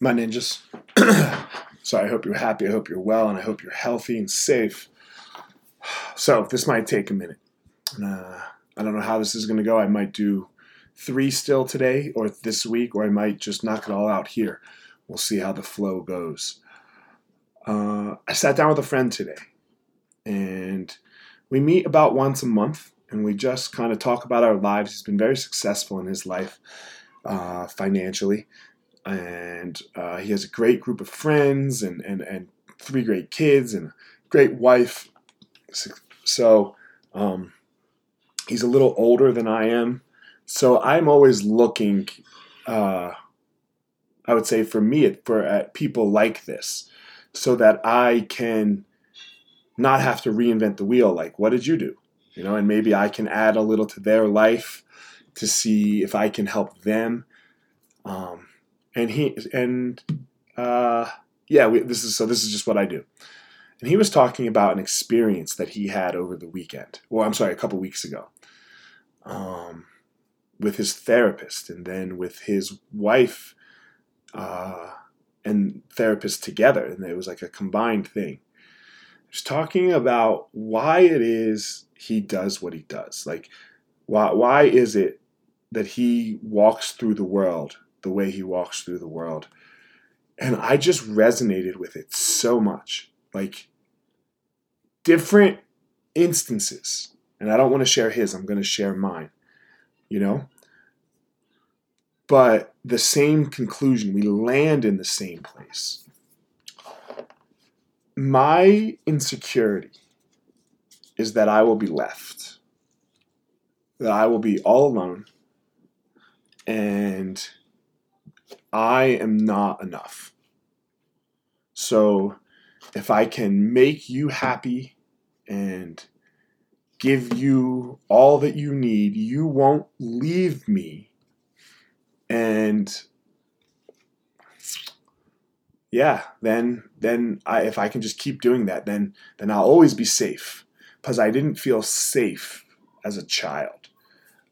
my ninjas. so I hope you're happy. I hope you're well, and I hope you're healthy and safe. So this might take a minute. Uh, I don't know how this is going to go. I might do three still today or this week, or I might just knock it all out here. We'll see how the flow goes. Uh, I sat down with a friend today, and we meet about once a month, and we just kind of talk about our lives. He's been very successful in his life uh, financially, and uh, he has a great group of friends and, and, and three great kids and a great wife. So um, he's a little older than I am. So I'm always looking, uh, I would say for me, for at people like this, so that I can not have to reinvent the wheel. Like, what did you do? You know, and maybe I can add a little to their life to see if I can help them. Um, and he and uh, yeah, we, this is so. This is just what I do. And he was talking about an experience that he had over the weekend. Well, I'm sorry, a couple weeks ago, um, with his therapist, and then with his wife uh, and therapist together, and it was like a combined thing. He's talking about why it is he does what he does. Like, why why is it that he walks through the world the way he walks through the world. And I just resonated with it so much. Like different instances. And I don't want to share his, I'm going to share mine, you know? But the same conclusion, we land in the same place. My insecurity is that I will be left, that I will be all alone, and I am not enough. So if I can make you happy and give you all that you need, you won't leave me. And yeah, then then I if I can just keep doing that, then then I'll always be safe. Because I didn't feel safe as a child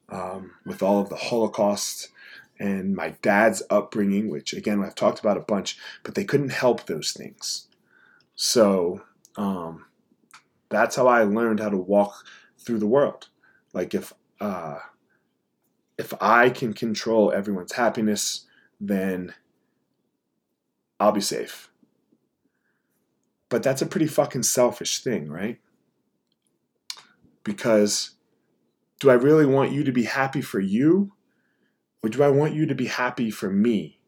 um, with all of the Holocaust and my dad's upbringing, which again I've talked about a bunch, but they couldn't help those things. So um, that's how I learned how to walk through the world. Like if uh, if I can control everyone's happiness, then I'll be safe. But that's a pretty fucking selfish thing, right? Because do I really want you to be happy for you? Or do I want you to be happy for me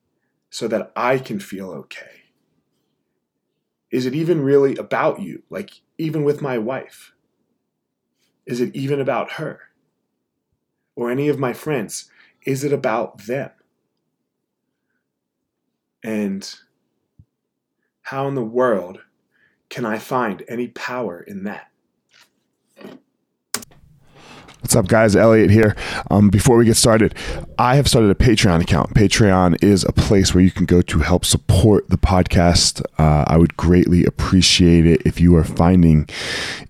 so that I can feel okay? Is it even really about you? Like, even with my wife? Is it even about her? Or any of my friends? Is it about them? And how in the world can I find any power in that? What's up, guys? Elliot here. Um, before we get started, I have started a Patreon account. Patreon is a place where you can go to help support the podcast. Uh, I would greatly appreciate it if you are finding